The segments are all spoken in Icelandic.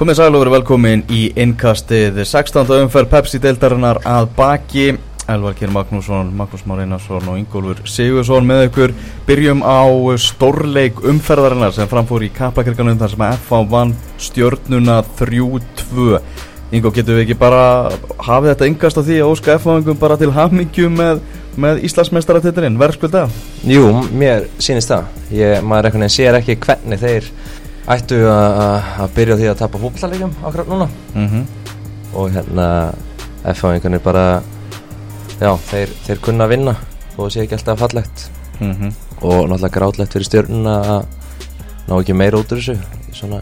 Komið sæl og verið velkomin í innkastið 16. umferð Pepsi-deildarinnar að baki Elvar Kjær Magnússon, Magnús Már Einarsson og Ingólfur Sigursson með ykkur Byrjum á stórleik umferðarinnar sem framfór í Kaplakirkanum þar sem FH vann stjörnuna 3-2 Ingo, getur við ekki bara hafið þetta yngast á því að óska F-fáingum bara til hafmyggjum með, með Íslandsmeistaratitturinn, verðskvöld það? Jú, mér sýnist það. Ég, maður sér ekki hvernig þeir ættu að byrja því að tapa fólkvallarleikjum ákveð núna. Mm -hmm. Og hérna, F-fáingarnir bara, já, þeir, þeir kunna að vinna og það sé ekki alltaf fallegt. Mm -hmm. Og náttúrulega grátlegt fyrir stjórnuna að ná ekki meira út úr þessu, svona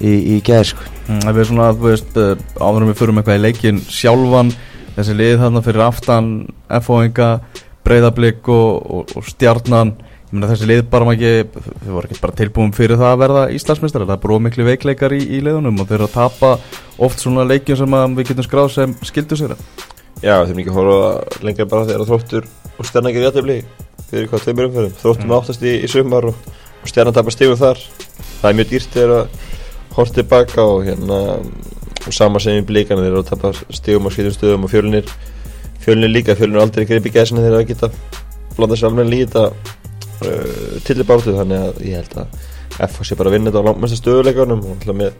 í, í gerð mm, Það er svona að, þú veist, eh, áður við fyrir eitthvað í leikin sjálfan þessi lið þarna fyrir aftan FO-inga, breyðablík og, og, og stjarnan þessi lið bara maður ekki þau voru ekki bara tilbúin fyrir það að verða Íslandsmyndstar það er bara miklu veikleikar í, í liðunum og þeir eru að tapa oft svona leikin sem við getum skráð sem skildu sér Já, þeir eru ekki að hóra lengra bara þegar þróttur og stjarnan ekki réttibli fyrir hvað tveimur umförum þróttum mm. áttast í, í sumar og, og stjarnan tapar stífum þar. Það er mjög dýrt þegar að hort tilbaka og hérna og sama sem í blíkana þeir eru að tapa stígum á skýtum stöðum og fjölunir fjölunir líka, fjölunir aldrei að uh, tillibártu þannig að ég held að F sé bara að vinna þetta á langmesta stöðuleikunum og alltaf með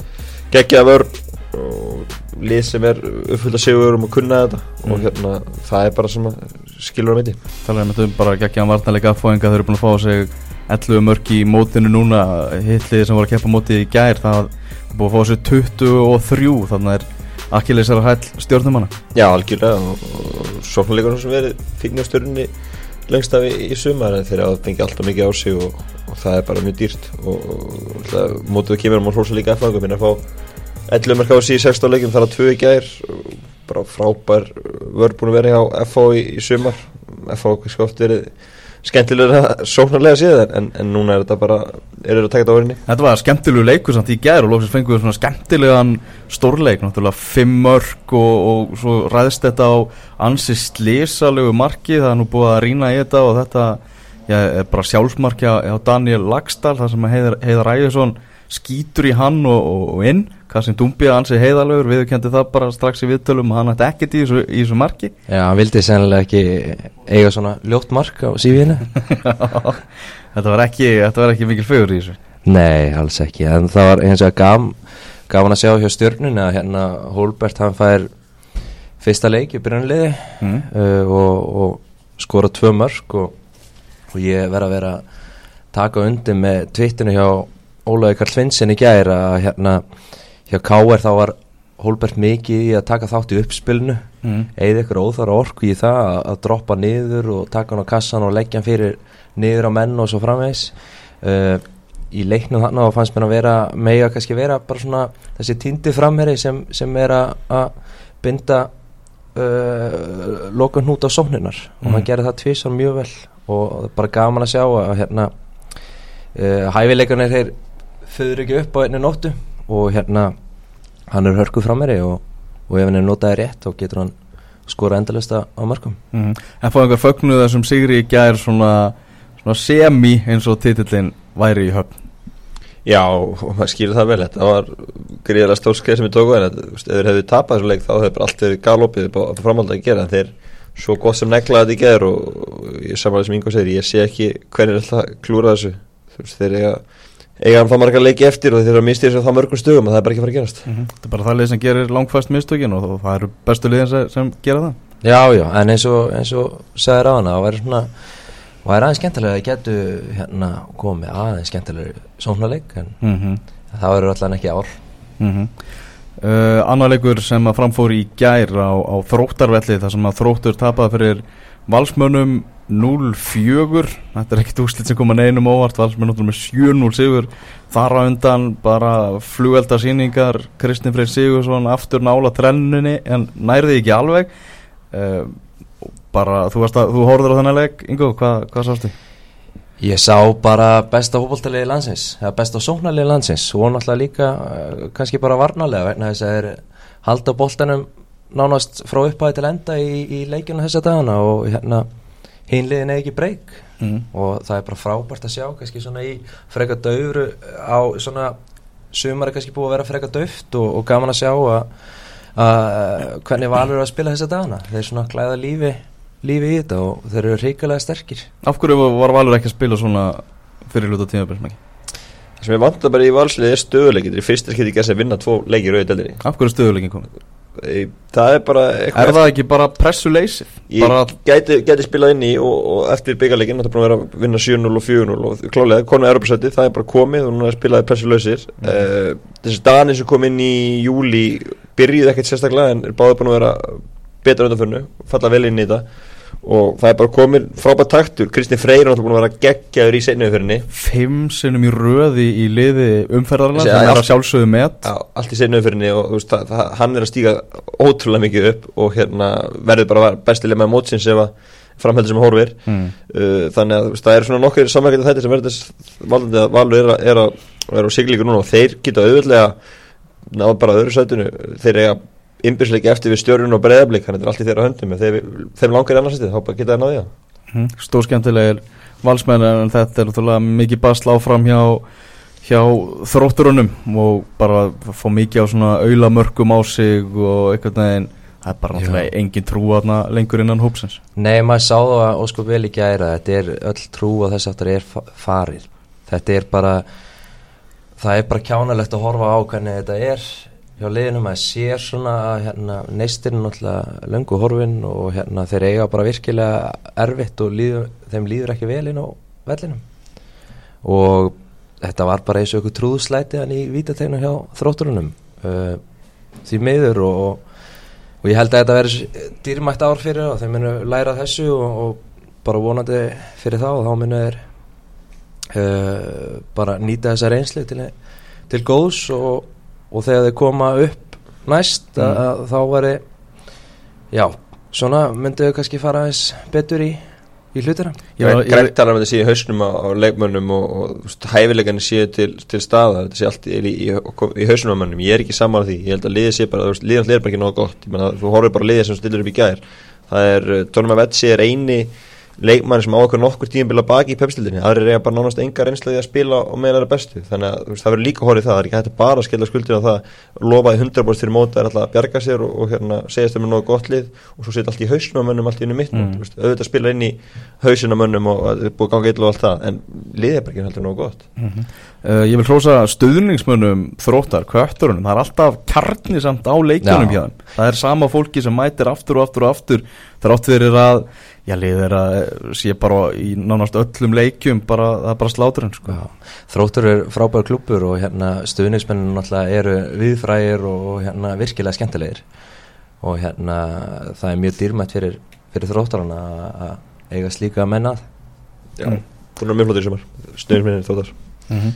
gegja vörn og lið sem er uppfyllt að séu um að kunna þetta. Mm. og hérna það er bara sem skilur á myndi Það er um bara gegja að vartanleika aðfóðinga þeir eru búin að fá sig 11 mörg í mótinu núna. Hitlið sem voru að keppa mótið í gær það búið að fá sér 23 þannig Akkileis er að hæll stjórnum hana Já, algjörlega og, og sóknarleikunum sem verið fíkni á stjórnunni lengst af í, í sumar en þeir hafa fengið alltaf mikið á sig og, og það er bara mjög dýrt og, og mótuðu kemur og hrósa líka eftir að fá 11 mörg á í 16 leikum þar að 2 gær. Bara frábær vörð búin að vera hjá FH í, í sumar. FH kannski oft verið skemmtilega sóknarlega síðan en, en núna er þetta bara, er þetta að taka þetta á orðinni Þetta var skemmtilegu leikur samt í gæður og lóksins fengið við svona skemmtilegan stórleik. Náttúrulega fimm mörg og, og svo ræðist þetta á ansi slísalegu marki. Það er nú búið að rína í þetta og þetta já, er bara sjálfsmarki á Daniel Lagstall þar sem Heiðar, Heiðar Ægjesson skýtur í hann og, og, og inn. Kassim Dumbia ansið heiðalögur viðkendi það bara strax í viðtölum og hann ætti ekkert í þessu, í þessu marki. Já, hann vildi sennilega ekki eiga svona ljótt mark á sífínu Þetta var ekki, þetta var ekki mikil fögur í þessu Nei, alls ekki, en það var eins og gaf hann að sjá hjá stjórnun að hérna Holbert hann fær fyrsta leik í byrjunliði mm. uh, og, og skora tvö mörg og, og ég verði að vera taka undir með tvittinu hjá Ólaði Karl Svinsson í gæri að hérna hjá K.R. þá var Holbert mikið í að taka þátt í uppspilnu mm. eða ykkur óþára orku í það að, að droppa niður og taka hann á kassan og leggja hann fyrir niður á menn og svo framvegs uh, í leiknum þannig að fannst mér að vera mega kannski vera bara svona þessi týndi framherri sem, sem er að binda uh, lokun hút á sókninar mm. og hann gerði það tvísar mjög vel og bara gaman að sjá að hérna uh, hæfileikarnir þeir föður ekki upp á einni nóttu og hérna hann er hörkuð frá mér og, og ef hann er notaði rétt þá getur hann skora endalista á markum mm -hmm. En fá einhver fögnuð þessum Sigri í gær svona, svona semi eins og titillin væri í höfn. Já, og maður skýrði það vel. Þetta var gríðarlega stórskeið sem við tókum en ef þeir hefðu tapað þessu leik þá hefur bara allt verið galopið á framhaldið að gera. En þeir svo gott sem neglaði þetta í gær og, og ég samanlega sem Ingo segir, ég sé ekki hvernig er alltaf klúrað þessu. Þeir eiga eiga hann það marga leiki eftir og þeir eru að misti þessu það mörgum stugum og það er bara ekki að fara að gerast mm -hmm. Það er bara það lið sem gerir langfæst mistökin og það eru bestu liðin sem, sem gera það Já, já, en eins og, eins og segir á hana, það væri svona það væri aðeins skemmtilega að getu hérna komið aðeins skemmtilega svona leik en mm -hmm. það verður alltaf ekki ár mm -hmm. uh, Annar leikur sem að framfór í gær á, á þróttarvelli þar sem að þróttur tapaði fyrir valsmönum 0-4 þetta er ekkert úslit sem koma neinum óvart. Valsmenn með 7-0 sigur. Þar á undan bara flugveldarsýningar Kristinn Freyr Sigursson aftur nála trennunni en nærði ekki alveg. Uh, bara þú, þú horður á þennan legg Ingo, hvað, hvað sástu? Ég sá bara besta hópoltalegi landsins eða besta sóknarlegi landsins. Og náttúrulega líka uh, kannski bara varnalega vegna þess að það er halda bóltanum nánast frá upphæði til enda í, í leikinu þessa dagana og hérna hinliðin eða ekki breyk mm. og það er bara frábært að sjá kannski svona í freka döfru á svona sumar er kannski búið að vera freka döft og, og gaman að sjá að, að hvernig Valur er að spila þessa dagana. Þeir svona glæða lífi, lífi í þetta og þeir eru reikalega sterkir. Af hverju var Valur ekki að spila svona fyrir luta tímabils Það sem ég vant að bara í valslið er stöðuleikir í fyrst er ekki að vinna tvo leikir auðvitað deildinni. Af hverju er stöðuleikin komið? Það er bara Er það ekki bara pressuleysið? Ég Bara gæti, gæti spilað inn í og, og eftir byggarleikin Það er búin að vinna 7-0 og 4-0 og klálega, konum er Europasæti, það er bara komið og núna spilaði pressulösir mm. uh, Þessi Dani sem kom inn í júli byrjuði ekkert sérstaklega en er báði búin að vera betra undanförnu falla vel inn í þetta og það er bara komið frábært taktur. Kristinn Freyr er náttúrulega búin að vera geggjaður í seinniðumförni fimm sinnum í röði í liði umferðarlega Þessi, sem er allt- að sjálfsögðu met. Allt í seinniðumförni og veist, það, það, hann er að stíga ótrúlega mikið upp og hérna verður bara bestilega með mótsins ef að framheldur sem horfir. Mm. uh, þannig að veist, það er svona nokkur samverkandi þetta sem verður þess valandi að valur er, að- er, að- er á siglíku núna og þeir geta auðvitað náðu bara öðru sætunu þeir eiga ymbisleiki eftir við stjörnun og breyðablík þannig að þetta er allt í þeirra höndum. En þeir, þeim langar í annarsætið þá bara geta það náði það. Mm. stór skemmtilegir valsmenn en þetta er náttúrulega mikið basla áfram hjá, hjá þrótturunum og bara fá mikið á svona auðlamörkum á sig og einhvern veginn það er bara Já. náttúrulega engin trú aðna lengur innan hópsins. Nei, maður sá það að óskup vel í gæra þetta er öll trú og þess aftur er fa- farið þetta er bara það er bara kjánalegt að horfa á hvernig þetta er hjá liðinu maður sér svona að hérna, neistirinn náttúrulega löngu horfin og hérna þeir eiga bara virkilega erfitt og líður, þeim líður ekki vel inn á vellinum. Og þetta var bara eins og ykkur trúðslæti hann í vítategnu hjá þrótturunum uh, því miður og, og ég held að þetta verður dýrmætt ár fyrir og þeir munu læra þessu og, og bara vonandi fyrir þá og þá munu þeir uh, bara nýta þessa reynslu til, til góðs og, og þegar þeir koma upp næst að, að þá veri já, svona myndu þau kannski fara aðeins betur í, í hlutina. Um þetta sé í hausnum á, á leikmönnum og, og hæfileikani sé til, til staða þetta sé allt í, í, í, í hausnum á mönnum. Ég er ekki saman því, ég held að liðið sé bara allir er bara ekki nóg gott, ég menna þú horfir bara á liðið sem stillir upp í gær. Það er, Tónum að Vetsi er eini leikmann sem á okkur nokkur tíðanbila baki í pepstildinni, aðrir eiga bara nánast enga reynslaði að spila og meðan það er bestu. Þannig að veist, það verður líka horfið það, það er ekki hægt að bara skella skuldir á það, lofaði 100% fyrir móta er alltaf að bjarga sér og, og hérna segjast um nógu gott lið og svo setja allt í hausnum mönnum allt í unni mitt, Mm. mm. veist, auðvitað spila inn í hausin á mönnum og búið að ganga illa og allt það, en liðið er bara ekki heldur nógu gott. Uh, ég vil hrósa stöðningsmönnum þróttar, kötturunum. Það er alltaf kjarni samt á leikjunum Já. hjá þeim. Það er sama fólki sem mætir aftur og aftur og aftur þrátt fyrir að já, liðir að sé bara í nánast öllum leikjum bara, það er bara sláturinn sko. Þróttur er frábær klubur og hérna stuðningsmennin náttúrulega eru viðfrægir og hérna virkilega skemmtilegir. Og hérna það er mjög dýrmætt fyrir, fyrir þróttarana að- að eiga slíka mennað Já, hún er mjög flottir í sumar stöðum minni þóttar mm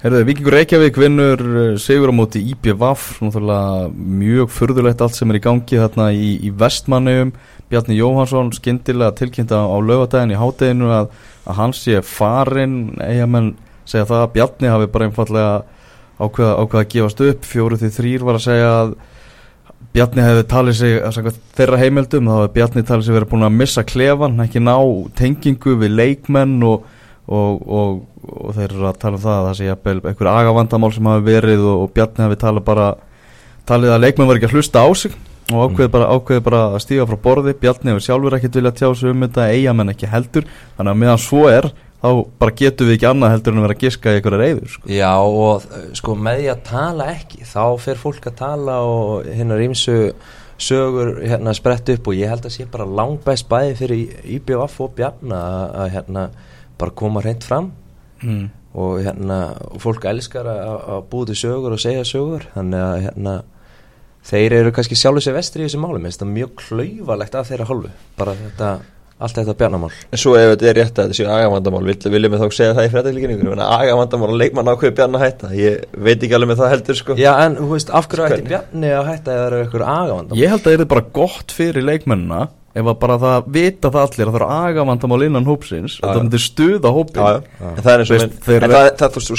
Herðu, Víkingur Reykjavík vinnur uh, sigur á móti IPVAF náttúrulega mjög furðulegt allt sem er í gangi þarna í, í vestmannum Bjarni Jóhansson skyndilega tilkynnta á lögadaginn í hádeginu að, að hans sé farin eigamenn segja það að Bjarni hafi bara einfallega ákveða, ákveða að gefast upp. Fjóru því þrýr var að segja að Bjarni hefði talið sig samkvæmt þeirra heimildum þá hefði Bjarni talið sig verið búin að missa klefan ekki ná tengingu við leikmenn og, og, og, og þeir eru að tala um það að það sé einhver agavandamál sem hafi verið og, og Bjarni hefði talið bara talið að leikmenn var ekki að hlusta á sig og ákveði bara, ákveði bara að stíga frá borði. Bjarni hefur sjálfur ekkert vilja tjá sig um þetta eigamenn ekki heldur. Þannig að meðan svo er þá bara getum við ekki annað heldur en að vera að giska í einhverja reyður sko. Já og sko með því að tala ekki þá fer fólk að tala og hérna rýmsu sögur hérna sprett upp og ég held að sé bara langbæst bæði fyrir IBF og Bjarna að, að hérna bara koma hreint fram. Mm. og hérna og fólk elskar að, að búið til sögur og segja sögur. Þannig að hérna þeir eru kannski sjálfur sér vestri í þessu máli. Mér finnst það mjög klauvalegt að þeirra hálfu. Bara þetta, allt þetta bjarnamál. En svo ef þetta er rétt að þetta séu agavandamál vil, viljum við þá segja það í fréttalíkinningu agavandamál og leikmann ákveði bjarn að hætta? Ég veit ekki alveg með það heldur sko. Já en þú veist af hverju ætti? Bjarni að hætta eða eru ykkur agavandamál Ég held að það er bara gott fyrir leikmennina ef að bara það vita það allir að það eru agavandamál innan hópsins og Já, það myndir stuða hópin er þeir-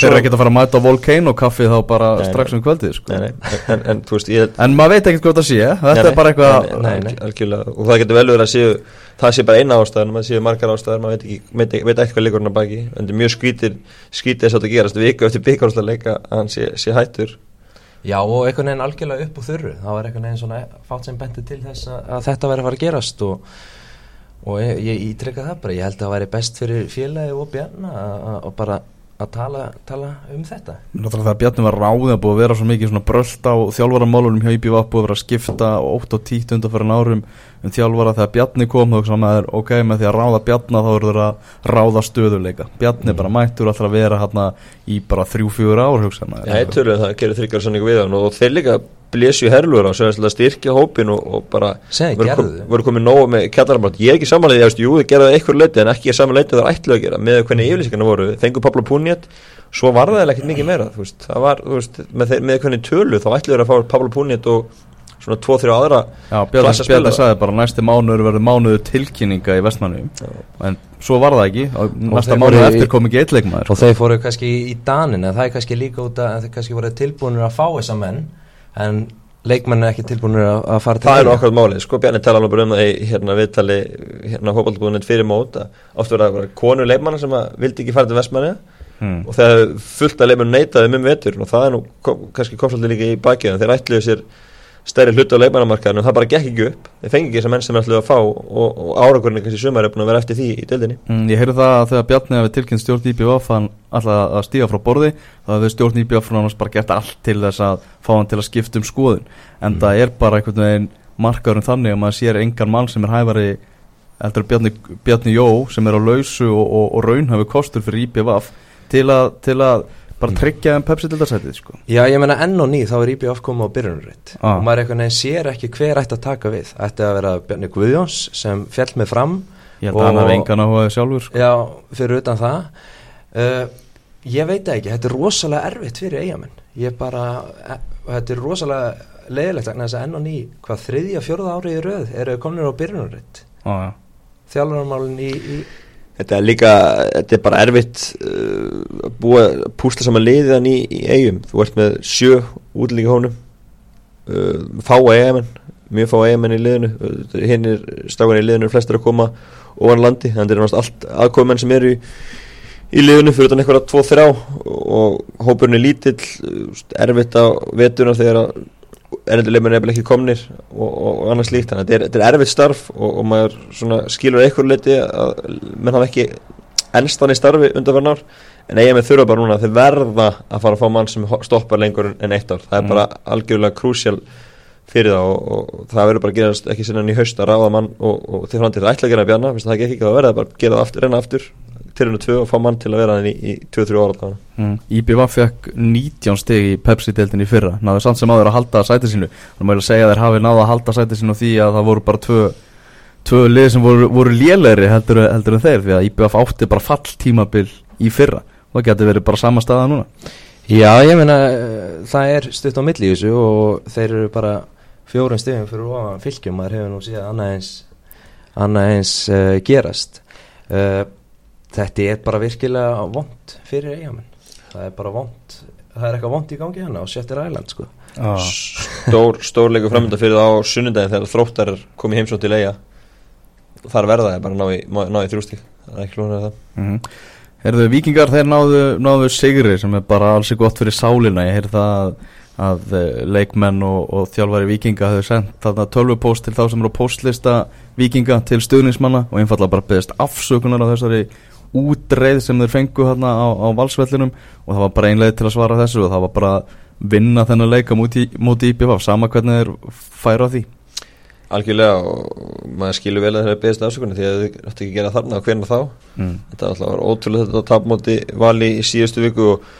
eru ekki að fara að mæta á Volcano kaffi þá bara Nei, strax um kvöldið sko. Nei, nei, en, en veist, ég en maður veit ekkert hvað það sé þetta Nei, nei, er bara eitthvað nei, Nei, nei, nei. algjörlega. Og það getur vel verið að séu það sé bara eina ástæðan, maður séu margar ástæðar maður veit ekki, veit, ekki- veit ekki hvað leikur hann að baki. En þetta er mjög skrítir, skrítir þess að þetta gerast viku eftir byggjárhúslega leika að hann sé, sé hættur Já og einhvern veginn algjörlega upp úr þurru. Það var einhvern veginn svona fátt sem benti til þess að, þetta væri að fara að gerast og, og ég, ég ítrykka það bara. Ég held að það væri best fyrir félagi og bjarna að- bara að tala, tala um þetta? Náttúrulega þegar Bjarni var ráðið að búið að vera svo mikið svona brölt á þjálfaramálunum hjá IBV búið að vera að skipta 8 og 10 undanfærin árum um þjálfara. Þegar Bjarni kom þá hugsaði maður ok með því að ráða Bjarna þá eru þeir að ráða stöðuleika Bjarni bara mættur alltaf að vera hérna í bara 3-4 ár hugsaði maður. Já, ég tölu það gerir þryggjar sannig við hann og þeir líka blésu herluður á sem að styrkja hópin og, og bara voru, kom, gerðu. voru komið nóg með kjallaramál ég er ekki samanlega, ég veist, jú, þið gerðu eitthvað leiti en ekki samanlega það ætlu að gera með hvernig yfirlýsingarna voru, fengu Pablo Puniat svo var það ekkert mikið meira þú veist, það var, þú veist, með, þeir, með hvernig tölu þá ætlu þeir að fá Pablo Puniat og svona 2-3 aðra Já, spilara. sagði bara næsti mánuður verður mánuður tilkynninga í vestmannu en svo var það ekki. Og næsta mánuður eftir kom ekki eitt leikmaður og þeir fóru kannski í, í danin en það er kannski líka út að þeir kannski voru tilbúinir að fá þessa menn en leikmenn er ekki tilbúinir að, að fara til Það er okkar málið, sko Bjarni tala alveg bara um það í hérna viðtali, hérna hópaldbúðunett fyrir mót að oft verða vera konu leikmanna sem að vildi ekki fara til Vestmanni hmm. og þegar fullt að leikmann neitaði um vetur og það er nú kom, kannski komsaldið líka í bakið en þeir ætluðu sér stærri hluti á leikmannamarkaðinu og það bara gekk ekki upp. Þeir fengi ekki þessar menn sem þeir ætluðu að fá og, og árangurinn kannski sumar er búin að vera eftir því í deildinni. Mm, Ég heyrði það að þegar Bjarni hefði tilkynnt stjórn IBF hann alltaf að stíga frá borði þá hefði stjórn IBF hann bara gert allt til þess að fá hann til að skipta um skoðun. En það er bara einhvern veginn markaðurinn þannig að maður sér engan mann sem er hæfari en Bjarni, Bjarni Jó sem er á lausu og, og, og raunhafi kostur fyrir IBF til að, til að bara tryggja um Pepsi til það sætið sko. Já, ég menna enn og ný þá er IBF komið á byrjunarreitt Ah. og maður einhvern veginn sér ekki hver ætti að taka við ætti að vera Bjarni Guðjóns sem fjall með fram Ég held að hann Og- hafi engan áhugaði sjálfur sko. Já, fyrir utan það uh, Ég veit ekki, þetta er rosalega erfitt fyrir eigamenn Ég bara, e, þetta er rosalega leiðilegt vegna þess að enn og ný hvað þriðja, fjórða árið í röð eru komin á byrjunarreitt Á, já. Þjálfarmálin í, í Þetta er líka, þetta er bara erfitt uh, að búa, púsla saman liðan í, í eigum, þú ert með sjö útlíka hónum. Uh, fá eigamenn, mjög fá eigamenn í liðinu, uh, hinn er stákan í liðinu flestir að koma ofan landi. Þannig er náttúrulega allt aðkofumenn sem eru í, í liðinu fyrir utan einhverja tvo þrjá. Og hópurinn er lítill uh, erfitt á veturna þegar að erlenduleimur er ekki komnir og, og, og annars líkt þannig að þetta er, er erfitt starf og, og maður svona skilur eitthvað leiti að menn hafa ekki ennstan í starfi undanverðin ár. En eiga með þurfa bara núna að þeir verða að fara að fá mann sem stoppar lengur en eitt ár. Það er Mm. bara algjörlega krúsjál fyrir það og, og það verður bara að gerast ekki sinna í haust að ráða mann og, og til framtíð það ætla að gera finnst það ekki ekki að verða bara að gera það aftur, reyna aftur til hennu tvö og fá mann til að vera hann í, í 2-3 ára. Mm. IBV fekk 19 stig í Pepsi-deildinni í fyrra náðu samt sem áður að halda sætið sínu þannig að maður segja að þeir hafi náðu að halda sætið sínu því að það voru bara tvö, tvö lið sem voru, voru lélegri heldur, heldur en þeir því að IBV átti bara fall tímabil í fyrra og það getur verið bara sama staða núna Já, ég meina, uh, það er stutt á milli í þessu og þeir eru bara fjórum stegum fyrir ofan fylgjum, maður hefur nú síðan annað eins, annað eins uh, gerast. Uh, þetta er bara virkilega vond fyrir eigamenn. Það er bara vond, það er eitthvað vond í gangi hérna á Shettir Island, sko. ah. stór, stór leikur framönda fyrir það á sunnundaginn þegar þróttar kom í heimsótt til eiga þar verða það bara ná í, ná í þrjústík það er ekki lónað það mm Herðu, vikingar þeir náðu, náðu sigri sem er bara alls gott fyrir sálina. Ég heyrði það að, eh, leikmenn og, og þjálfari vikinga höfðu sendt þarna tölvupóst til þá sem eru á póstlista vikinga til stuðningsmanna og einfallega bara beðist afsökunar á þessari útreið sem þeir fengu hérna á, á valsvellinum. Og það var bara einlega til að svara þessu og það var bara að vinna þennan leika múti, múti IPVF, sama hvernig þeir færa því algjörlega og maður skilur vel að það er beðist afsökunni því að þau ætti ekki að gera þarna og hvernig þá mm. þetta var alltaf ótrúlega þetta tapmóti vali í síðustu viku og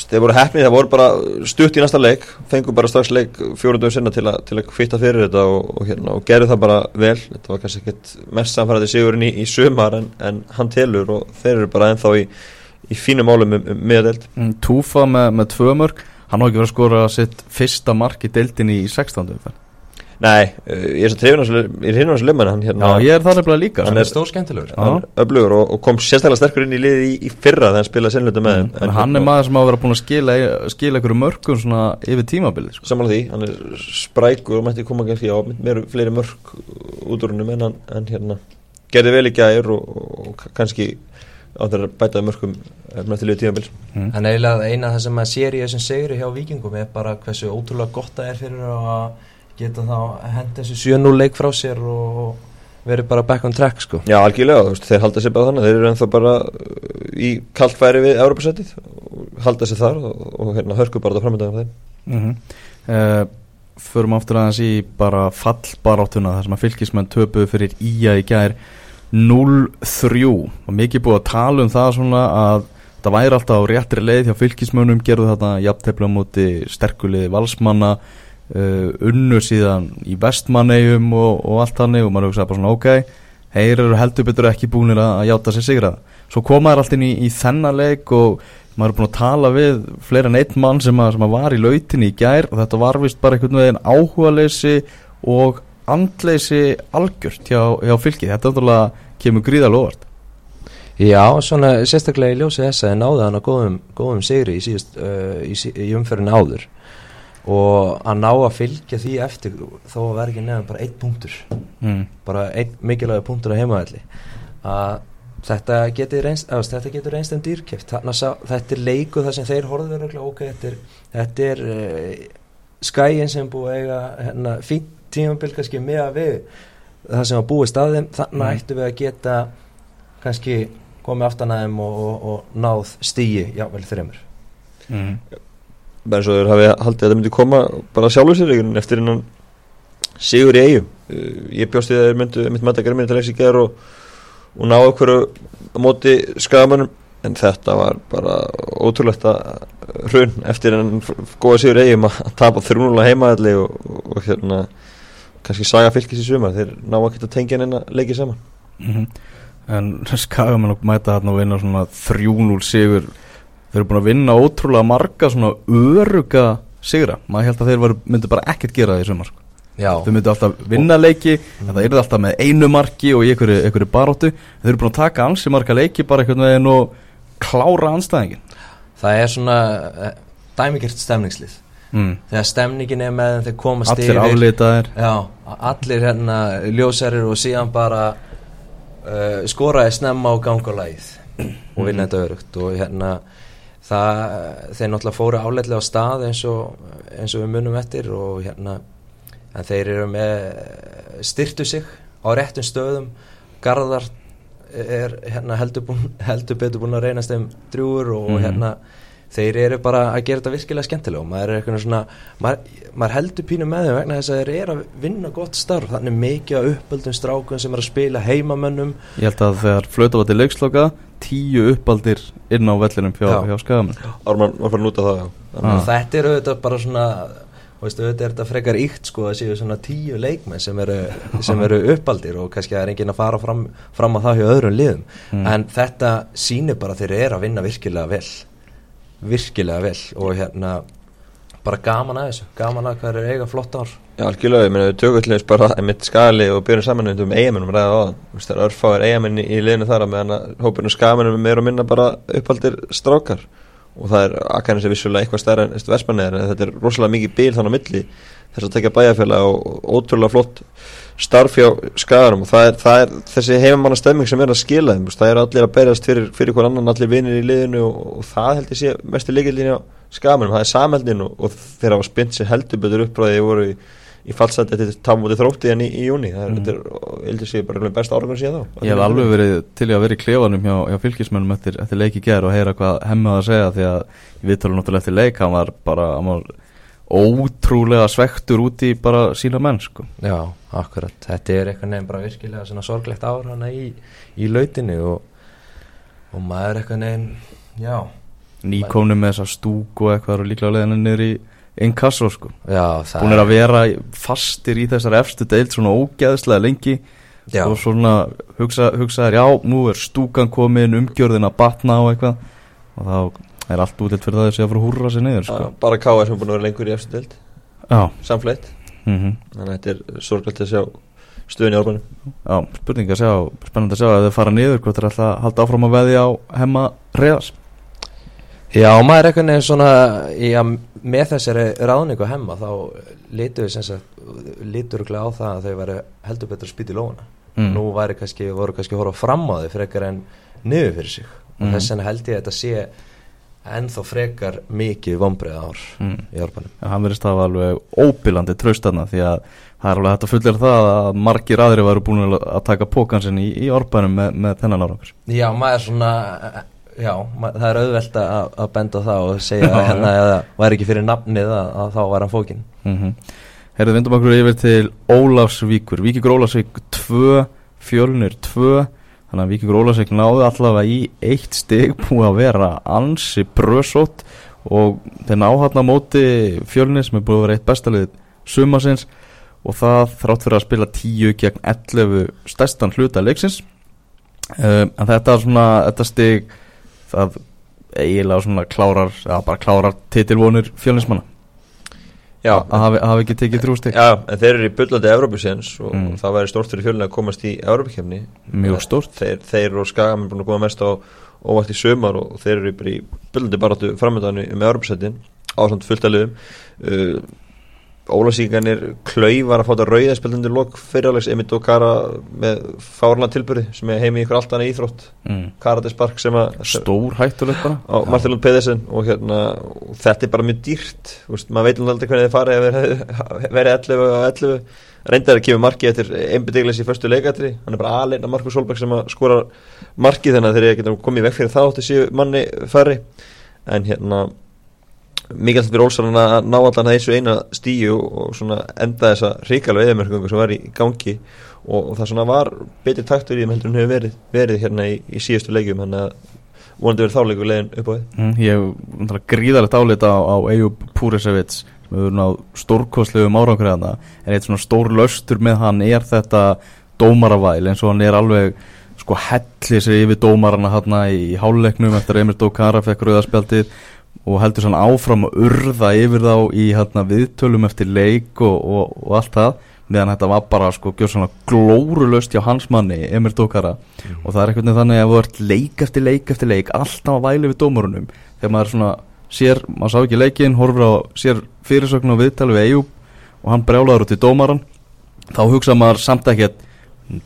þeir voru hefnið, það voru bara stutt í næsta leik fengu bara strax leik fjórundum sinna til, til að kvitta fyrir þetta og, og, hérna, og gerðu það bara vel þetta var kannski ekkert mest samfærandi sigurinn í, í sumar en, en hann telur og þeir eru bara ennþá í, í fínum málum um, um miðadelt Mm, Túfa með, með tvö mörg hann á ekki verið að skora sitt fyrsta mark í deildinni í 16. Nei, uh, ég er svo trefin á þessu lömman hann, hérna, Já, ég er það nefnilega líka Hann er- stór skemmtilegur hann er öflugur og, og kom sérstaklega sterkur inn í liði í, í fyrra þegar hann spilaði sinnluta með þeim. En hann er maður sem á að vera búin að skila, skila einhverju mörgum svona yfir tímabilið sko. Samanlega því, hann er sprækur og mætti koma kannski á meira fleiri mörg út úr húnum en hann en hérna, gerði vel í gær og, og kannski á þeirra bætaði mörgum með til liðu tímabils Mm. En eiginlega eina af það sem maður sér í þessum segri hjá vikingum er bara hversu ótrúlega gott það er fyrir að geta þá henda þessu 7-0 leik frá sér og verið bara back on track sko. Já, algjörlega, þú veist, þeir halda sér bara þannig þeir eru ennþá bara uh, í kaltfæri við Európa-settið og halda sér þar og, og hérna hörku bara það framöndaðum þeim mm -hmm. Förum aftur aðeins í bara fallbaráttuna þar sem að fylgismenn töpuðu fyrir Ía í gær 0-3 og mikið búið að tala um það svona að það væri alltaf á réttri leið hjá fylgismönnum gerðu þarna jafntefla á móti sterkuliði valsmanna uh, unnu síðan í vestmannegjum og, og allt þannig og maður hugsaði bara svona ok heyr eru heldur betur ekki búinir að, að játa sér sigra svo komaður allt inn í, í þennan leik og maður er búin að tala við fleira en einn mann sem, að, sem að var í lautinni í gær og þetta var vist bara einhvern veginn áhugaleysi og andleysi algjört hjá, hjá fylki. Þetta náttúrulega kemur gríðal óvart. Já, svona sérstaklega í ljósi þess að náðu hann að góðum, góðum sigri í, síðust, uh, í, í umferðin áður og að ná að fylgja því eftir þó að vera ekki nefn bara einn punktur mm. bara einn mikilvægur punktur á heimaðalli að þetta getur reynst, að, þetta getur reynst en dýrkeft þannig að þetta er leiku þar sem þeir horfður örugglega, ok, þetta er, þetta er uh, skæin sem búið að eiga hérna, fínt tímabil kannski með að við það sem að búið staðum þannig Mm. ættum við að geta kannski komið aftan að þeim og, og, og náð stíi, jável þreymur Mm. Bara og þeir hafi haldið að þetta myndi koma bara sjálfur sér einhvern eftir innan sigur í eigum uh, ég bjóst í það að þeir myndu mitt mæta gerðminni til leiks í gerð og, og ná okkur á móti skagamannum en þetta var bara ótrúlegt að hrun eftir en góða sigur eigum að tapa þrjúnulega heimaðalli og, og, og hérna kannski saga fylgis í sumar. Þeir ná að geta tengja en að leiki saman. Mm En skagamenn og mæta þarna og vinna svona 3-0 sigur Þeir eru búin að vinna ótrúlega marga svona öruga sigra. Maður held að þeir myndu bara ekkert gera það í sumar sko. Þeir myndu alltaf vinna leiki En það eru alltaf með einu marki og í einhverju, einhverju baróttu Þeir eru búin að taka ansi marga leiki bara einhvern veginn og klára anstæðingin það er svona uh, dæmigert stemningslið. Mm. þegar stemningin er með þeim þeir komast Allir yfir. aflitaðir. Já, allir hérna ljósarir og síðan bara uh, skoraði snemma á gangulægið og vinna þetta örugt og hérna það, þeir náttúrulega fóru áleitlega á stað eins og, eins og við munum eftir og hérna en þeir eru með styrtu sig á réttum stöðum Garðar er hérna heldur, búin, heldur betur búin að reynast þeim drjúur og Mhm. hérna þeir eru bara að gera þetta virkilega skemmtilega og maður er eitthvað svona maður, maður heldur pínu með þeim vegna þess að þeir eru að vinna gott starf þannig mikið að uppöldum strákum sem er að spila heimamönnum Ég held að þegar flöta var til leiksloka Tíu uppaldir inn á vellinum hjá, Já. hjá skagamenn Ármann var farin út af það já. Ah. þetta er auðvitað bara svona þú veist, auðvitað er þetta frekar íkt sko að séu svona tíu leikmenn sem eru, sem eru uppaldir og kannski er enginn að fara fram, fram að það hjá öðrum liðum Mm. en þetta sýnir bara þeir eru að vinna virkilega vel virkilega vel og hérna bara gaman að þessu, gaman að hvað er eiga flott ár. Já, algjörlega, ég meina við tökum þess bara einmitt skali og byrjum saman um eigamennum ræða á þú veist það er örfáir eigamenn í, liðinu þar að meðan að hópurinn skagamennum er meira og minna bara uppaldir strákar. Og það er akkarnir sem vissulega eitthvað stærra en vestmanniðar en þetta er rosalega mikið bíl þannig á milli. Þess að tekja bæjarfélag og ótrúlega flott starf hjá skagarum og það er, það er þessi heimamanna stemming sem er að skila þeim, það er allir að berjast fyrir, fyrir hver annan, allir vinir í liðinu og, og það held ég sé mestu líkildin á skagamennum, það er samheldin og, og þeir hafa spynt sér heldur betur uppræði voru í, í fallsætti eftir tamúti þrótti en í, í júni, það er, Mm. þetta er heldur sé bara besta árangur síðan þá Ég hef alveg verið til í að vera í klefanum hjá, hjá fylgismönnum eftir, eftir leik í ger og heyra hvað hemmið að segja því að ég viðtölu náttúrulega eftir leik hann var bara hann var ótrúlega svektur út í bara sína menn sko. Já, akkurat, þetta er eitthvað nefn bara virkilega svona sorglegt ár hana í, í lautinu og, og maður eitthvað nefn, já nýkomni með þessa stúk og eitthvað og líklega leðinu niður í inkasso sko. Já, það búin er að vera fastir í þessar efstu deild svona ógeðslega lengi Já, og svona hugsa, hugsaðir já, nú er stúkan komin umgjörðin að batna og eitthvað og þá er allt útilt fyrir það að þessi að fara að húrra sér niður sko. bara K.R. sem er búin að vera lengur í eftir deild Já, samfleitt mm -hmm. þannig að þetta er sorglægt að sjá stöðin í árbænum Já, spurning að sjá, spennandi að sjá að þau fara niður, hvort er alltaf að halda áfram að veði á hemma reyðas Já, maður er einhvern veginn svona já, með þessari ráðningu hemma þá lítur við sem sagt lítur á það að þau væri heldur betur að spýta í lóna Mm. nú væri kannski, voru kannski að horfa fram á þau frekar en niður fyrir sig og Mm. þess vegna held ég að þetta sé ennþá frekar mikið vombrið ár Mm. í orbanum Já, hann verðist hafa alveg óbílandi traustanna því að það er alveg hægt að fullera það að margir aðri varu búin að taka pókansinn í, í orbanum með, með þennan árangur Já, maður er svona já, maður, það er auðvelt að, að benda það og segja Já, að hérna eða var ekki fyrir nafnið að, að þá var hann fókin mm -hmm. Herðu, vindum okkur yfir til Ólafsvíkur. Víkingur Ólafsvík 2, Fjölnir 2 Þannig að Víkingur Ólafsvík náðu allavega í eitt stig búið að vera ansi brösótt. Og þeir ná hann á móti Fjölnir sem er búið að vera eitt bestalið sumasins og það þrátt fyrir að spila 10 gegn 11 stærstan hluta leiksins. Um, en þetta svona þetta stig það eiginlega klárar eða bara klárar titilvonir fjölnismanna Já, að hafi, hafi ekki tekið þrjú stig. Já, en þeir eru í bullandi Evrópusins og Mm. það væri stórt fyrir fjölinu að komast í Evrópukefni mjög stórt. þeir, þeir og Skagam er búin að koma mest á óvægt í sömar og þeir eru í bullandi baráttu framöndan með Evrópusættin á samt fullt að liðum. Uh, Ólasíkanir klaufar að fáta rauðaspildandur lok fyrirlegs Emil Dokara með fárlega tilbyrði sem er heimi ykkur allt annað íþrótt. Mm. Karatispark sem að stór hættulegt bara. Á Martin Lund Pedersen og hérna og þetta er bara mjög dýrt. Veist, maður veit alveg aldrei hvernig þið farið þeir verið 11 og 11 reyndar að kemur markið eftir einbyrðigleis í förstu leikatri hann er bara alveg að Markus Solberg sem að skora markið þannig að þeir geta komið vekk fyrir þá til síðu manni færri. En hérna mikilvægt fyrir Olsson að ná allan þessu eina stíu og enda þessa ríkalva eðamörkungu sem var í gangi og, og það var betri taktur í þeim heldur en hefur verið, verið hérna í, í síðustu leikjum þannig að vonandi verið þáleikur leiðin upp á þið mm, ég hef gríðalegt álita á, á Eyjúb Púrisevits sem hefur náð stórkostlegum árangur hérna en eitt svona stór löstur með hann er þetta dómaravæl eins og hann er alveg sko helli sig yfir dómarana hérna í háluleiknum eftir að Emil Dókara fekk rauðaspjaldið og heldur svona áfram að urða yfir þá í hérna viðtölum eftir leik og, og, og allt það meðan þetta var bara sko glórulöst hjá hans manni, Emir Dókara. Og það er eitthvað þannig að þú ert leik eftir leik eftir leik, alltaf að væli við dómarunum. Þegar maður svona sér, maður sá ekki leikin, horfur á sér fyrirsögn og viðtali við Eyjúb og hann brjálaður út í dómaran þá hugsa maður samt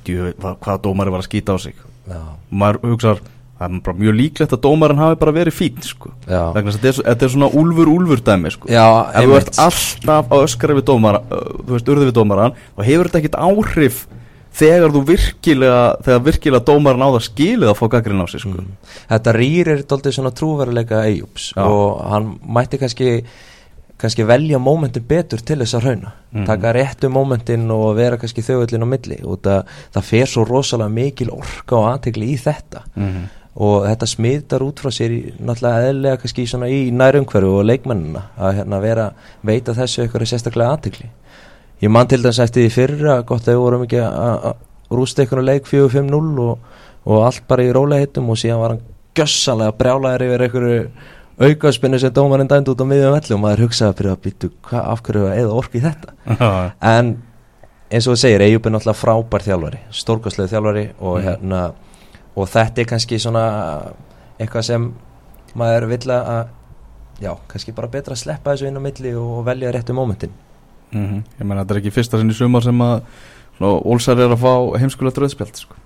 djú, hvað, hvaða dómari var að skýta á sig? Já, maður hugsaður það er mjög líklegt að dómarinn hafi bara verið fín sko. þess að þetta er, er svona úlfur úlfur dæmi sko. já ef þú ert alltaf á öskara við dómara uh, þú veist, urði við dómaran þá hefur þetta ekkit áhrif þegar þú virkilega þegar virkilega dómaran á það skilið að fá gaggrinn á sig sko. Mm. Þetta rýrir daldið svona trúveruleika Eyjúps Já. og hann mætti kannski kannski velja mómentin betur til þess að hrauna Mhm. taka réttu mómentin og vera kannski þauðullin á milli og það, það fer svo rosalega mikil orka og aðtegli í þetta mm og þetta smitar út frá sér í, náttúrulega eðlega kannski svona í nærumhverfu og leikmennina að hérna vera veita þessu eitthvað sérstaklega aðtegli ég man til dæmis eftir því fyrra gott að við vorum ekki að rústa eitthvað leik 4-5-0 og, og allt bara í róleihitum og síðan var hann gjössalega brjálæður yfir einhverju aukaspinnu sem dómarinn dæmd út á miðjum velli og maður hugsaði fyrir að býtu af hverju eða orku í þetta? En eins og þú segir, Eyjup er náttúrulega frábær þjálfari stórkostlegu þjálfari og Mhm. hérna og þetta er kannski svona eitthvað sem maður vill að já, kannski bara betra að sleppa þessu inn á milli og velja réttu mómentin -hmm. ég meina þetta er ekki fyrsta sinn í sumar sem að Olsar er að fá heimskulega dröðspjald sko.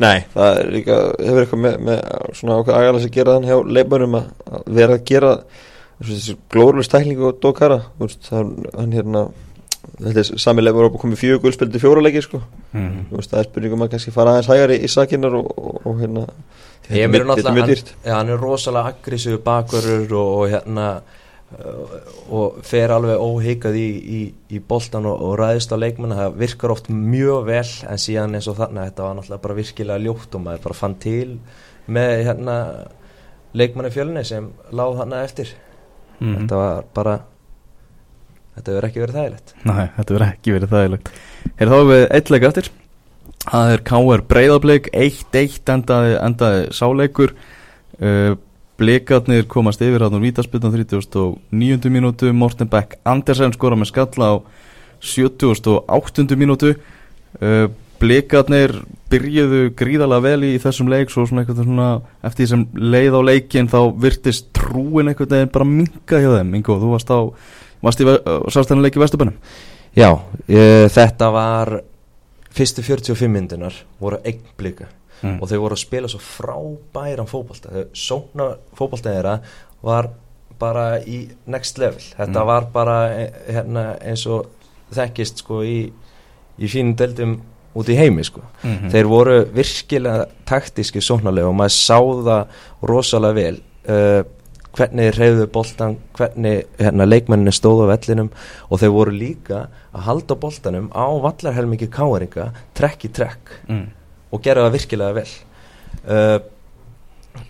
Nei, það er líka, hefur eitthvað með, með svona ákveð agalans að gera þann hjá leikmönum að, að vera að gera þessi glórulega stæklingu og Dokara hann, hann hérna þetta er sami leikmör að komið fjögur guldspildi fjóra leiki sko, -hmm. Þú veist, það er spurningum að kannski fara aðeins hægar í, í sakinnar og, og, og hérna þetta er mjög- hann, dýrt ja, hann er rosalega aggressífu bakverður og, og hérna og fer alveg óhikað í, í, í boltan og, og ræðist á leikmenn það virkar oft mjög vel en síðan eins og þarna þetta var náttúrulega bara virkilega ljótt og maður bara fann til með hérna leikmanni fjölni sem láð þarna eftir Mhm. þetta var bara þetta verður ekki verið þægilegt Nei, þetta verður ekki verið þægilegt Er þá við eitt leik eftir Það er K.R. Breiðablik 1-1 endaði, endaði sáleikur uh, Blikarnir komast yfir hann úr vítaspiltan 39. mínútu Morten Beck Andersen skora með skalla á 78. mínútu uh, blikarnir byrjuðu gríðarlega vel í þessum leik svo svona eitthvað svona eftir því sem leið á leikin þá virtist trúin eitthvað neginn bara minga hjá þeim Ingo, þú varst á varst í sástæðanleiki Vesturbænum Já, ég, þetta var fyrstu 45 myndunar voru einn blika mm. og þau voru að spila svo frábæran fókbalta þau sóna fókbalta þeirra var bara í next level þetta mm. var bara hérna, eins og þekkist sko í, í fínum deldum út í heimi sko. Mm -hmm. Þeir voru virkilega taktíski sóknarlega og maður sá það rosalega vel uh, hvernig reyðu boltan, hvernig hérna, leikmenninni stóðu á vellinum og þeir voru líka að halda boltanum á vallarhelmingi káeringa trekk í trekk mm. og gera það virkilega vel. Uh,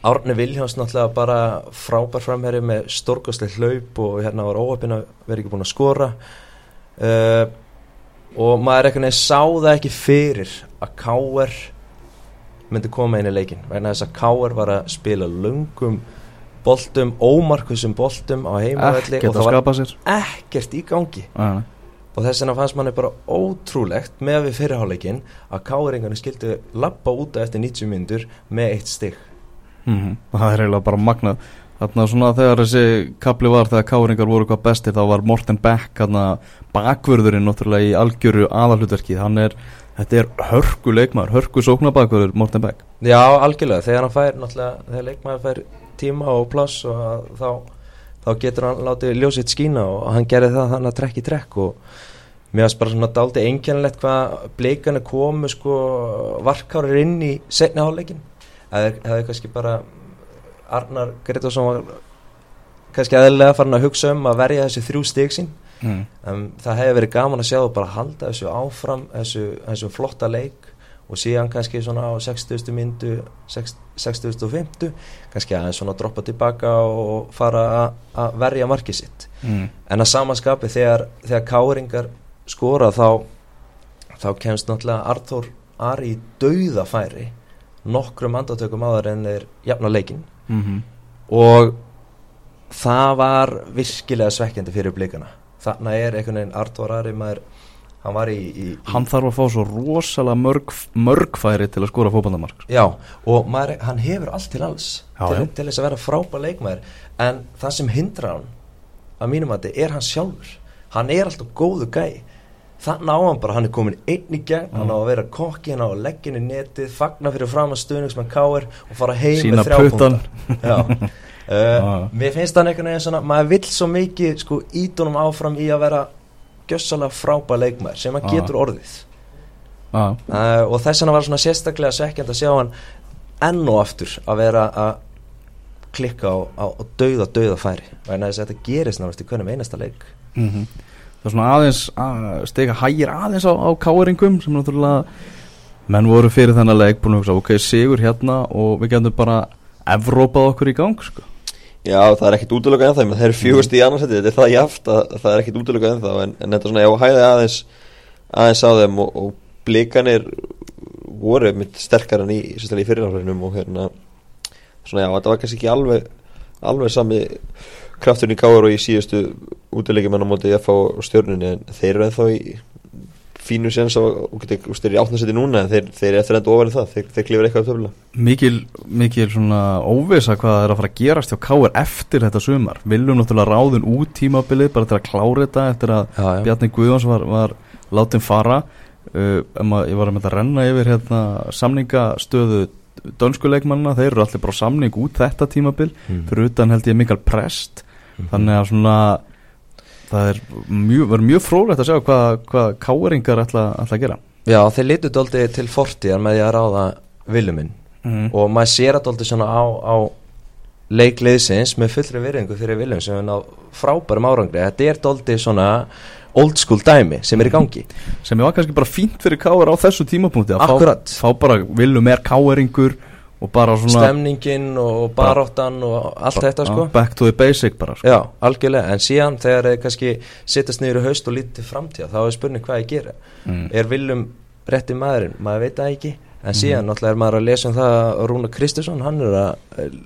Árni Viljáns náttúrulega bara frábær framherri með stórkastlega hlaup og hérna var óöpinn að vera ekki búin að skora. Uh, og maður eitthvað nefnir sá það ekki fyrir að K.R. myndi koma inn í leikin vegna þess að K.R. var að spila lungum boltum, ómarkvissum boltum á heimavelli og það var ekkert í gangi. Æ. og þess vegna fannst manni bara ótrúlegt með við fyrirháleikin að K.R.ingarnir skildi lappa úta eftir 90 myndur með eitt stygg mm -hmm. það er eiginlega bara magnað. Þannig að svona þegar þessi kapli var þegar káringar voru hvað bestir þá var Morten Beck náttúrulega í algjöru aðalhutverkið hann er, þetta er hörku leikmar hörku sóknabakvörður Morten Beck. Já algjörlega, þegar hann fær náttúrulega þegar leikmar fær tíma og plass og þá, þá getur hann látið ljósitt skína og hann gerir það þannig að trekk í trekk og mér finnst bara svona daldi einkennilegt hvað bleikana komu sko varkárir inn í setni áleikin eða hefði kannski bara Arnar Gretarsson var kannski aðlega farin að hugsa um að verja þessi þrjú sín. Mm. um, það hefði verið gaman að sjá og bara halda þessu áfram þessu, þessu flotta leik og síðan kannski svona á 60. myndu 60.50 kannski aðeins svona droppa tilbaka og fara að verja markið sitt mm. en að samanskapi þegar, þegar káringar skora þá þá kemst náttúrulega Arthur Ari í dauðafæri nokkrum andatökum áður en þeir jafna leikin mm -hmm. og það var virkilega svekkjandi fyrir blikana þannig er einhvern veginn Artur Ari maður hann var í, í, hann þarf að fá svo rosalega mörg, mörgfæri til að skóra fókbandamark já og maður, hann hefur allt til alls já, til, til þess að vera frábæð leikmaður. En það sem hindra hann að mínum að þetta er hann sjálfur. Hann er alltaf góðu gæi. Þannig á hann bara, hann er komin einn í gegn. Mm. hann á að vera kokki, hann á að leggja inn í netið fagna fyrir fram að stöðningsmenn káir og fara heim Sína með þrjápunta uh, ah. mér finnst það einhvern veginn svona maður vill svo mikið sko ídunum áfram í að vera gössalega frábæð leikmær sem hann getur orðið. Uh, og þess vegna var svona sérstaklega svekkjand að sjá hann enn og aftur að vera að klikka á, á, á dauða dauða færi. Þess að þetta gerist náttúrulega í hvernig einasta leik. Mm -hmm það er svona aðeins að stega hægir aðeins á, á káeringum sem náttúrulega menn voru fyrir þennan leik búin að hugsa ok, sigur hérna og við getum bara Evrópað okkur í gang sko. Já, það er ekkit útlöku en það þeir eru fjögust í annarsætti, þetta er það jáft að það er ekkit útlöku en það en, en þetta er svona, já, hæði aðeins aðeins á þeim og, og blikanir voru mitt sterkar enn í, í fyrirháðurinnum og hérna svona, já, þetta var kannski ekki alveg alveg sami krafturinn í káar og í síðustu útilegjum en á móti FH stjórnunni en þeir eru ennþá í fínu séns og þeir eru átnarsæti núna en þeir, þeir eru eftir enda ofan það. Þeir, þeir klifur eitthvað af töfla Mikil, mikil svona óvisa hvað er að fara að gerast hjá káar eftir þetta sumar. Viljum náttúrulega ráðun út tímabilið bara til að klára þetta eftir að já, já. Bjarni Guðváns var, var látin fara. Uh, ég var að mynda að renna yfir hérna, samningastöðu dönskuleikmanna, þeir eru allir bara samning út þetta tímabil, mm. fyrir utan held ég Mikael Prest. -hmm. þannig að svona það er mjög, mjög frólægt að sjá hvað, hvað káeringar ætla, ætla að gera. Já, þeir litur doldi til fortíðar með því að ráða viljuminn mm. og maður sér doldi svona á, á leikliðsins með fullri virðingu fyrir viljum sem er ná frábærum árangri. Þetta er doldi svona old school dæmi sem er í gangi. Sem er kannski bara fínt fyrir káer á þessu tímapunkti að fá, fá bara viljum er káeringur og bara svona stemningin og baróttan og allt þetta sko back to the basic bara sko. já, algjörlega, en síðan þegar þið kannski sittast niður í haust og lítið framtíða þá er spurning hvað ég gera mm. er viljum rétti maðurinn, maður veit það ekki en mm. síðan mm. náttúrulega er maður að lesa um það að Rúna Kristursson, hann er að eh,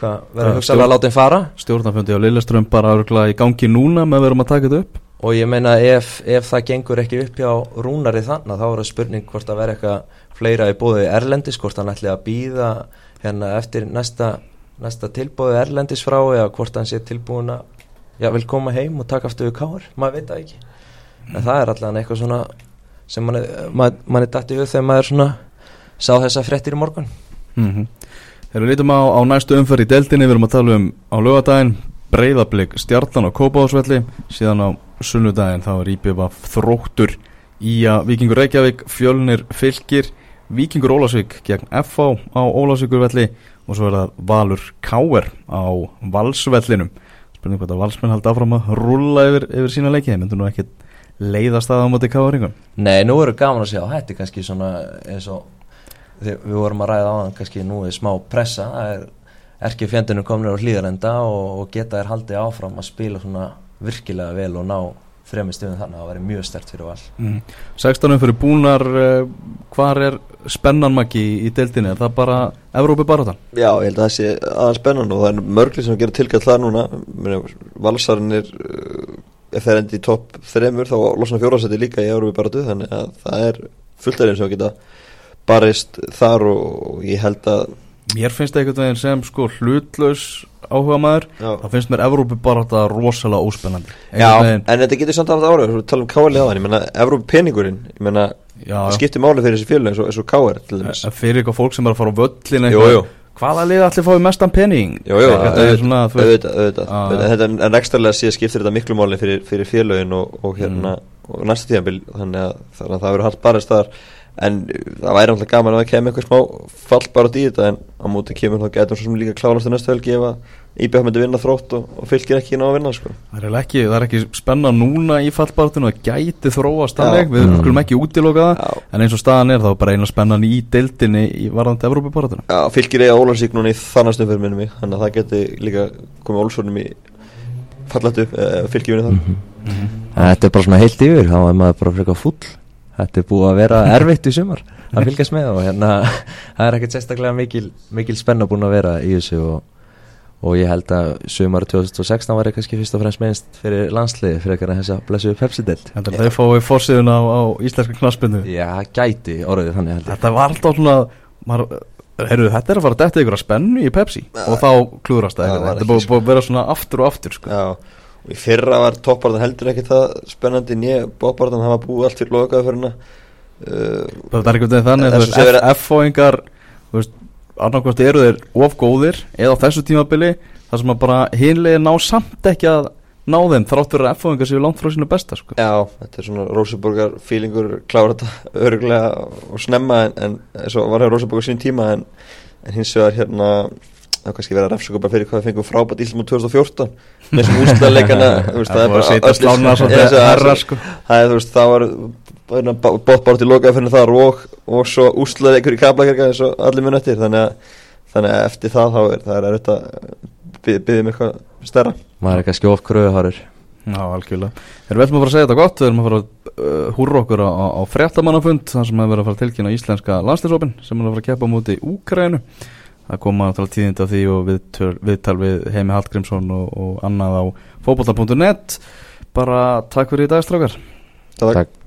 hvað, verður hugsalega að láta henn fara stjórnarfundi á Lilleström bara í gangi núna með að verðum að taka þetta upp og ég meina ef, ef það gengur ekki upp hjá rúnari þannig þá er það spurning hvort að vera eitthvað fleira í bóði Erlendis, hvort hann ætli að býða hérna eftir næsta, næsta tilbóði Erlendis frá eða hvort hann sé tilbúin að já, vil koma heim og taka aftur við káar, maður veit það ekki en það er allavega eitthvað svona sem mann er, man er dætt í við þegar maður svona sá þessa frettir í morgun mm -hmm. Þegar við lítum á, á næstu umferð í deltinni við erum að tala um á lögadaginn breyðablík stjartan á Kópáðsvelli síðan á sunnudaginn þá er IPVF þróttur í að Vikingur Reykjavík fjölnir fylgir Vikingur Ólasvík gegn FH á Ólasvíkurvelli og svo er það Valur Káer á Valsvellinum. Spurning hvað það Valsmenn haldi áfram að rulla yfir, yfir sína leikið, myndur nú ekki leiða staða á móti Káeringum Nei, nú eru gaman að sjá, þetta er kannski svona eins og við vorum að ræða á hann kannski nú er smá pressa það er erki fjendunum komin á hlýðarenda og, og geta þær haldið áfram að spila svona virkilega vel og ná þrejum stöðum þannig að það væri mjög stert fyrir val. Mm. 16 fyrir búnar uh, hvar er spennanmaki í, í deildinni, er það bara Evrópi bara Já, ég held að það sé aðeins spennan og það er mörgli sem gerir tilkall það núna. Valsarinn er uh, ef það er endi í topp þremur þá losna fjórasæti líka í Evrópi bara þannig að það er fullt erinn sem geta barist þar og ég held að Mér finnst það einhvern veginn sem sko hlutlaus áhuga maður, það finnst mér Evrópi bara þetta rosalega óspennandi. Já, veginn... en þetta getur samt alveg árið, við talum káli á þann, ég menna Evrópi peningurinn, ég menna það skiptir máli fyrir þessi fjölu eins og, og káir Fyrir eitthvað fólk sem er að fara á völlin eitthvað, hvaða lið allir fáið mestan pening? Jú, jú, auðvitað, þetta er ekstralega síðan skiptir þetta miklu máli fyrir, fyrir fjölögin og, og hérna, mm. og næsta tíðanbíl, þannig að það verður haldt barist þar. En það væri alltaf gaman að það kemur eitthvað smá fall bara út í þetta en á móti kemur þá getur svo sem líka klánast í næstu helgi ef að Íbjörn myndi vinna þrótt og, og fylgir ekki ná að vinna sko. það, er ekki, það er ekki spenna núna í fallbartinu það gæti þróast við mm. skulum ekki útiloka það Já. en eins og staðan er þá bara eina spennan í deildinni í varðandi Evrópibartinu Já, fylgir eiga Ólarsík núna í þannastum fyrir minnum þannig að það geti líka komið Ólsvörnum í fallatu uh, fylgir vinna þar mm -hmm. Þetta er bara svona heilt yfir þá er maður bara frekar full þetta er búið að vera erfitt í sumar að fylgjast með og hérna það er ekkert sérstaklega mikil, mikil spenna búin að vera í þessu og, og ég held að sumar 2016 var ég kannski fyrst og fremst meðinst fyrir landsliði fyrir að þess að blessu Pepsi-delt Þetta er það fóið fórsíðun á, á íslenska knaspinu Já, gæti orðið þannig heldur Þetta var alltaf svona maður, heyrðu, þetta er að fara að detta ykkur að spennu í Pepsi. Ja, og þá klúðrast það Þetta er búið að vera svona aftur og aftur sko. Já og í fyrra var toppbarðan heldur ekki það spennandi nýja bóbarðan það var búið allt fyrir lokaðu fyrir hana uh, það er þannig að F-fóingar annarkvæmst eru þeir ofgóðir eða á þessu tímabili þar sem að bara hinlega ná samt ekki að ná þeim þráttur að F-fóingar séu langt frá sínu besta sko. Já, þetta er svona Róseborgar fílingur klára þetta öruglega og snemma en, en svo var það Róseborgar sín tíma en, en hins vegar hérna það er kannski verið að refsa bara fyrir hvað við fengum frábært íslum á 2014 með þessum úslæðleikana það er bara að slána svolítið herra sko það var bóttbárt í lokaði fyrir þar og, og svo úslæðleikur í kaplakirka eins og allir mun eftir. Þannig að, þannig að eftir það þá er það er þetta byggðum eitthvað stærra. Maður er kannski ofkröðuharur Já, algjörlega. Við ætlum að fara að segja þetta gott, við ætlum að fara að uh, húra okkur á, á fréttamannafund, þar sem við erum að fara að tilkynna íslenska landslýsopin sem er að fara að keppa múti í Úkrænu það koma tíðind af því og viðtal við, við Heimi Hallgrímsson og, og annað á fókbólta.net bara takk fyrir í dag strafgar Takk